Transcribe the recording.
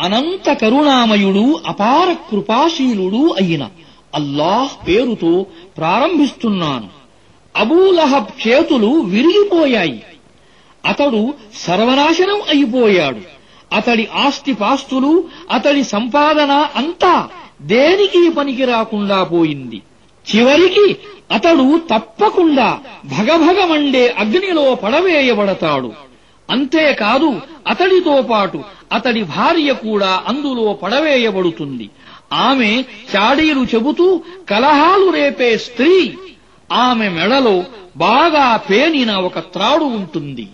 అనంత కరుణామయుడు అపార కృపాశీలుడు అయిన అల్లాహ్ పేరుతో ప్రారంభిస్తున్నాను. అబూలహబ్ చేతులు విరిగిపోయాయి. అతడు సర్వనాశనం అయిపోయాడు. అతడి ఆస్తిపాస్తులు అతడి సంపాదన అంతా దేనికి పనికి రాకుండా పోయింది. చివరికి అతడు తప్పకుండా భగభగమండే అగ్నిలో పడవేయబడతాడు. అంతేకాదు అతడితో పాటు అతడి భార్య కూడా అందులో పడవేయబడుతుంది. ఆమె చాడీలు చెబుతూ కలహాలు రేపే స్త్రీ. ఆమె మెడలో బాగా పేనిన ఒక త్రాడు ఉంటుంది.